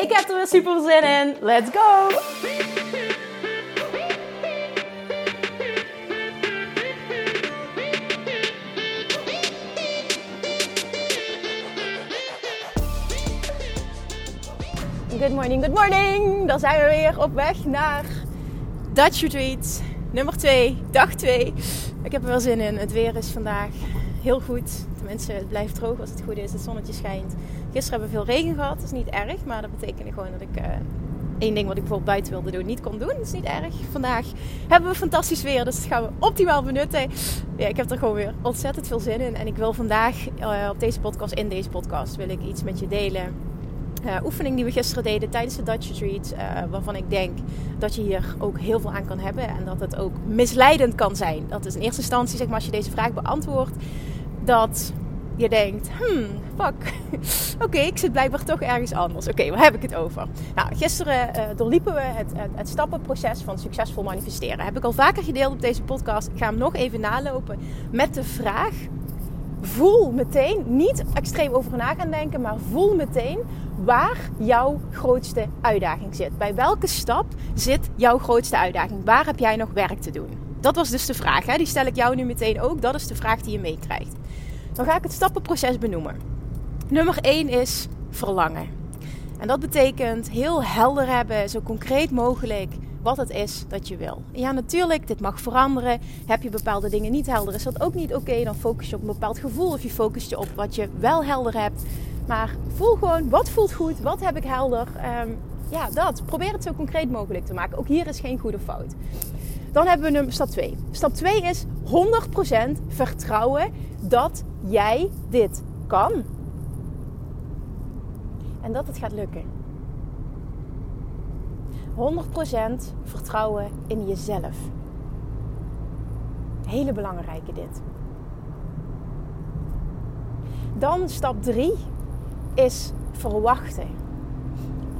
Ik heb er weer super zin in. Let's go! Good morning, good morning! Dan zijn we weer op weg naar Dutch Retreat nummer 2, dag 2. Ik heb er wel zin in. Het weer is vandaag heel goed. Tenminste, het blijft droog als het goed is. Het zonnetje schijnt. Gisteren hebben we veel regen gehad. Dat is niet erg, maar dat betekende gewoon dat ik uh, één ding wat ik bijvoorbeeld buiten wilde doen niet kon doen. Dat is niet erg. Vandaag hebben we fantastisch weer, dus dat gaan we optimaal benutten. Ja, ik heb er gewoon weer ontzettend veel zin in. En ik wil vandaag uh, op deze podcast, in deze podcast, wil ik iets met je delen uh, oefening die we gisteren deden tijdens de Dutch Retreat. Uh, waarvan ik denk dat je hier ook heel veel aan kan hebben. En dat het ook misleidend kan zijn. Dat is in eerste instantie, zeg maar, als je deze vraag beantwoordt. Dat je denkt, hmm, fuck. Oké, ik zit blijkbaar toch ergens anders. Oké, waar heb ik het over? Nou, gisteren uh, doorliepen we het, het, het, stappenproces van succesvol manifesteren. Heb ik al vaker gedeeld op deze podcast. Ik ga hem nog even nalopen met de vraag voel meteen, niet extreem over na gaan denken, maar voel meteen waar jouw grootste uitdaging zit. Bij welke stap zit jouw grootste uitdaging? Waar heb jij nog werk te doen? Dat was dus de vraag. Hè? Die stel ik jou nu meteen ook. Dat is de vraag die je meekrijgt. Dan ga ik het stappenproces benoemen. Nummer 1 is verlangen. En dat betekent heel helder hebben, zo concreet mogelijk wat het is dat je wil. ja, natuurlijk, dit mag veranderen. Heb je bepaalde dingen niet helder, is dat ook niet oké. Dan focus je op een bepaald gevoel of je focust je op wat je wel helder hebt. Maar voel gewoon, wat voelt goed, wat heb ik helder. Um, ja, dat. Probeer het zo concreet mogelijk te maken. Ook hier is geen goede fout. Dan hebben we stap 2. Stap 2 is 100% vertrouwen dat jij dit kan. En dat het gaat lukken. 100% vertrouwen in jezelf. Hele belangrijke dit. Dan stap 3 is verwachten.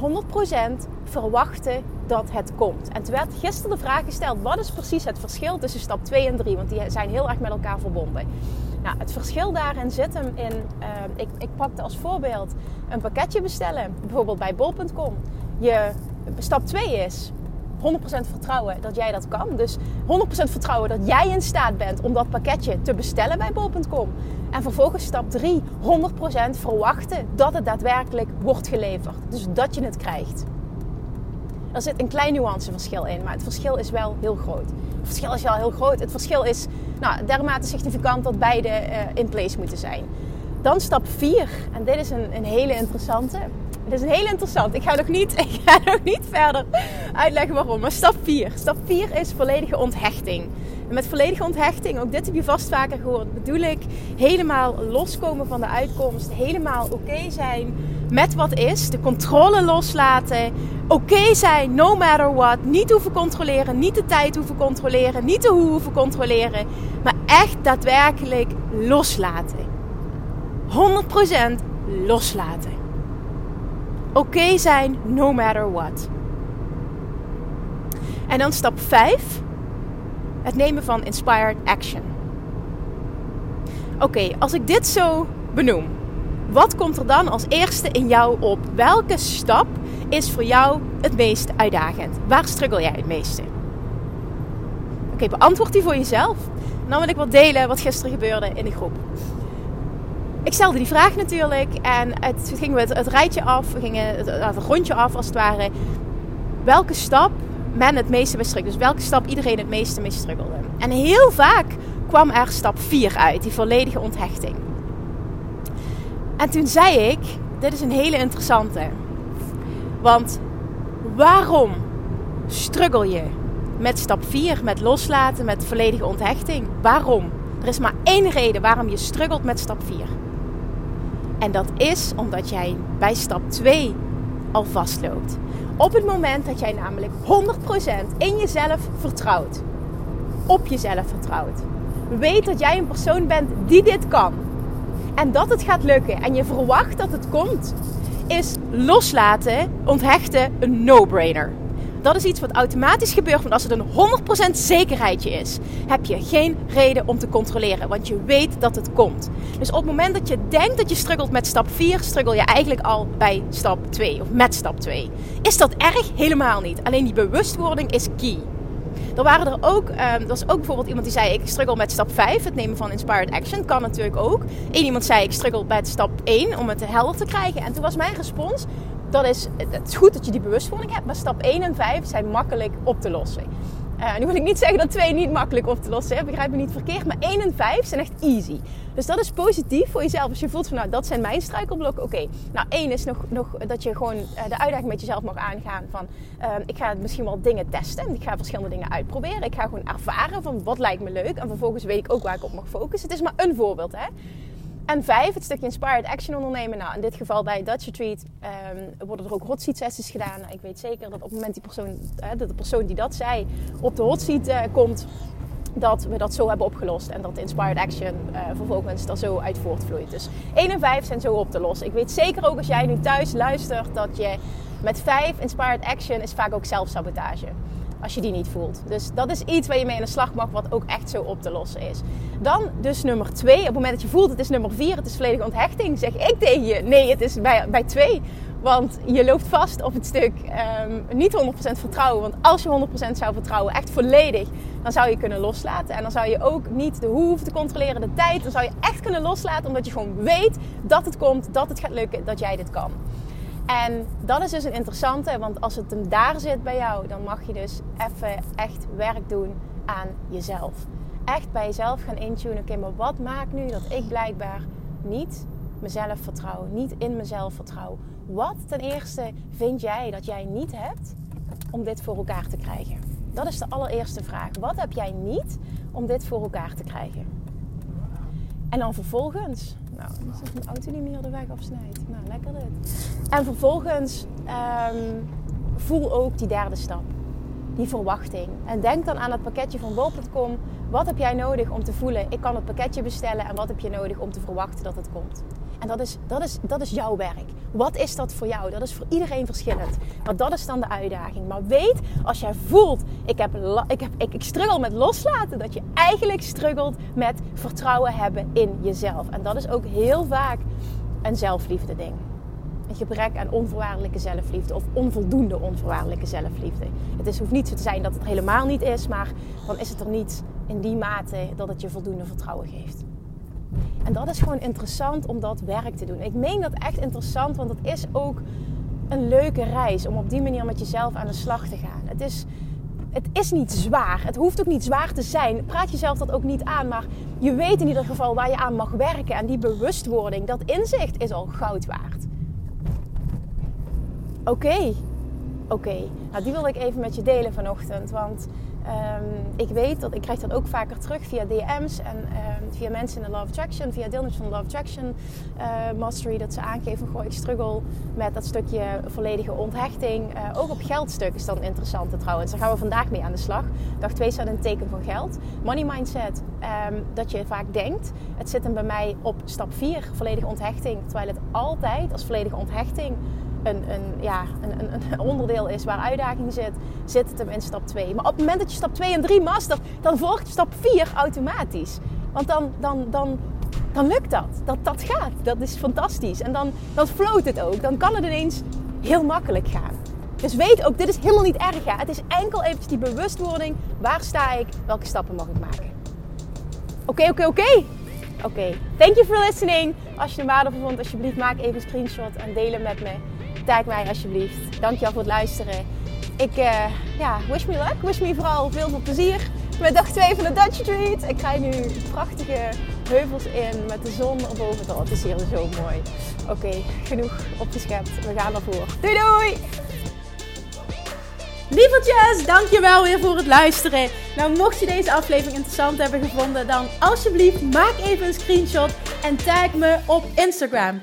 100% verwachten dat het komt. En toen werd gisteren de vraag gesteld: wat is precies het verschil tussen stap 2 en 3? Want die zijn heel erg met elkaar verbonden. Nou, het verschil daarin zit hem in. Uh, ik, ik pakte als voorbeeld een pakketje bestellen, bijvoorbeeld bij bol.com. Je stap 2 is 100% vertrouwen dat jij dat kan. Dus 100% vertrouwen dat jij in staat bent om dat pakketje te bestellen bij bol.com. En vervolgens stap 3, 100% verwachten dat het daadwerkelijk wordt geleverd. Dus dat je het krijgt. Er zit een klein nuanceverschil in, maar het verschil is wel heel groot. Het verschil is wel heel groot. Het verschil is nou, dermate significant dat beide uh, in place moeten zijn. Dan stap 4, en dit is een, een hele interessante. Het is een hele interessant. Ik ga, nog niet, ik ga nog niet verder uitleggen waarom. Maar stap 4. Stap 4 is volledige onthechting. En met volledige onthechting, ook dit heb je vast vaker gehoord, bedoel ik helemaal loskomen van de uitkomst. Helemaal oké zijn met wat is. De controle loslaten. Oké zijn, no matter what. Niet hoeven controleren, niet de tijd hoeven controleren, niet de hoe hoeven controleren. Maar echt daadwerkelijk loslaten. 100% loslaten. Oké zijn, no matter what. En dan stap 5. Het nemen van inspired action. Oké, als ik dit zo benoem, wat komt er dan als eerste in jou op? Welke stap is voor jou het meest uitdagend? Waar struggle jij het meeste? Oké, beantwoord die voor jezelf. En dan wil ik wat delen wat gisteren gebeurde in de groep. Ik stelde die vraag natuurlijk en het, gingen we het, rijtje af, we gingen het, rondje af als het ware. Welke stap men het meeste mee struggelde. Dus welke stap iedereen het meeste mee struggelde. En heel vaak kwam er stap 4 uit, die volledige onthechting. En toen zei ik, dit is een hele interessante. Want waarom struggle je met stap 4, met loslaten, met volledige onthechting? Waarom? Er is maar één reden waarom je struggelt met stap 4. En dat is omdat jij bij stap 2 al vastloopt. Op het moment dat jij namelijk 100% in jezelf vertrouwt, op jezelf vertrouwt, weet dat jij een persoon bent die dit kan en dat het gaat lukken en je verwacht dat het komt, is loslaten, onthechten een no-brainer. Dat is iets wat automatisch gebeurt, want als het een 100% zekerheidje is, heb je geen reden om te controleren, want je weet dat het komt. Dus op het moment dat je denkt dat je struggelt met stap 4, struggle je eigenlijk al bij stap 2 of met stap 2. Is dat erg? Helemaal niet. Alleen die bewustwording is key. Er waren er ook, um, er was ook bijvoorbeeld iemand die zei: Ik struggle met stap 5, het nemen van inspired action. Kan natuurlijk ook. Eén iemand zei: Ik struggle met stap 1 om het helder te krijgen. En toen was mijn respons: dat is, Het is goed dat je die bewustwording hebt, maar stap 1 en 5 zijn makkelijk op te lossen. Uh, nu wil ik niet zeggen dat 2 niet makkelijk op te lossen is. Begrijp me niet verkeerd. Maar 1 en 5 zijn echt easy. Dus dat is positief voor jezelf. Als je voelt van nou, dat zijn mijn struikelblokken. Oké, nou 1 is nog, nog dat je gewoon uh, de uitdaging met jezelf mag aangaan. Van uh, ik ga misschien wel dingen testen. Ik ga verschillende dingen uitproberen. Ik ga gewoon ervaren van wat lijkt me leuk. En vervolgens weet ik ook waar ik op mag focussen. Het is maar een voorbeeld hè. En vijf, het stukje Inspired Action ondernemen. Nou, in dit geval bij Dutch Retreat um, worden er ook hot seat sessies gedaan. Nou, ik weet zeker dat op het moment die persoon, dat de persoon die dat zei op de hot seat uh, komt, dat we dat zo hebben opgelost. En dat Inspired Action uh, vervolgens er zo uit voortvloeit. Dus 1 en 5 zijn zo op te lossen. Ik weet zeker ook als jij nu thuis luistert dat je met 5 Inspired Action is vaak ook zelfsabotage als je die niet voelt. Dus dat is iets waar je mee aan de slag mag, wat ook echt zo op te lossen is. Dan dus nummer twee. Op het moment dat je voelt, het is nummer vier, het is volledige onthechting, zeg ik tegen je, nee, het is bij, bij twee. Want je loopt vast op het stuk um, niet 100% vertrouwen. Want als je 100% zou vertrouwen, echt volledig, dan zou je kunnen loslaten. En dan zou je ook niet de hoe hoeven te controleren, de tijd. Dan zou je echt kunnen loslaten, omdat je gewoon weet dat het komt, dat het gaat lukken, dat jij dit kan. En dat is dus een interessante, want als het hem daar zit bij jou, dan mag je dus even echt werk doen aan jezelf. Echt bij jezelf gaan intunen. Oké, maar wat maakt nu dat ik blijkbaar niet mezelf vertrouw, niet in mezelf vertrouw? Wat ten eerste vind jij dat jij niet hebt om dit voor elkaar te krijgen? Dat is de allereerste vraag. Wat heb jij niet om dit voor elkaar te krijgen? En dan vervolgens, nou, is een auto die meer de weg afsnijdt. Nou, lekker dit. En vervolgens um, voel ook die derde stap. Die verwachting. En denk dan aan het pakketje van bol.com. Wat heb jij nodig om te voelen, ik kan het pakketje bestellen. En wat heb je nodig om te verwachten dat het komt? En dat is, dat, is, dat is jouw werk. Wat is dat voor jou? Dat is voor iedereen verschillend. Maar dat is dan de uitdaging. Maar weet, als jij voelt, ik, heb, ik, ik, ik struggle met loslaten, dat je eigenlijk struggelt met vertrouwen hebben in jezelf. En dat is ook heel vaak een zelfliefde ding. Een gebrek aan onvoorwaardelijke zelfliefde of onvoldoende onvoorwaardelijke zelfliefde. Het is, hoeft niet zo te zijn dat het helemaal niet is, maar dan is het er niet in die mate dat het je voldoende vertrouwen geeft. En dat is gewoon interessant om dat werk te doen. Ik meen dat echt interessant, want het is ook een leuke reis om op die manier met jezelf aan de slag te gaan. Het is, het is niet zwaar. Het hoeft ook niet zwaar te zijn. Praat jezelf dat ook niet aan, maar je weet in ieder geval waar je aan mag werken. En die bewustwording, dat inzicht is al goud waard. Oké, oké. Nou, die wil ik even met je delen vanochtend, want Um, ik weet dat ik krijg dat ook vaker terug via DM's en um, via mensen in de Love Attraction, via deelnemers van de Love Attraction uh, Mastery, dat ze aangeven: goh, ik struggle met dat stukje volledige onthechting. Uh, ook op geldstuk is dan interessant trouwens. Daar gaan we vandaag mee aan de slag. Dag 2 staat een teken van geld. Money mindset, um, dat je vaak denkt: het zit hem bij mij op stap 4, volledige onthechting. Terwijl het altijd als volledige onthechting een, ja, een, een, onderdeel is waar uitdaging zit, zit het hem in stap 2. Maar op het moment dat je stap 2 en 3 mastert, dan volgt stap 4 automatisch. Want dan, dan, dan, dan lukt dat. dat. Dat gaat. Dat is fantastisch. En dan, dan float het ook. Dan kan het ineens heel makkelijk gaan. Dus weet ook, dit is helemaal niet erg. Ja. Het is enkel even die bewustwording. Waar sta ik? Welke stappen mag ik maken? Oké, oké, oké. Oké, thank you for listening. Als je het waardevol vond, alsjeblieft maak even een screenshot en deel met me. Tag mij alsjeblieft. Dankjewel voor het luisteren. Ik, uh, ja, wish me luck. Wish me vooral veel veel plezier met dag 2 van de Dutch Retreat. Ik ga nu prachtige heuvels in met de zon erboven. Oh, het is hier zo mooi. Oké, genoeg opgeschept. We gaan ervoor. Doei doei! Lievertjes, dankjewel weer voor het luisteren. Nou, mocht je deze aflevering interessant hebben gevonden, dan alsjeblieft maak even een screenshot en tag me op Instagram.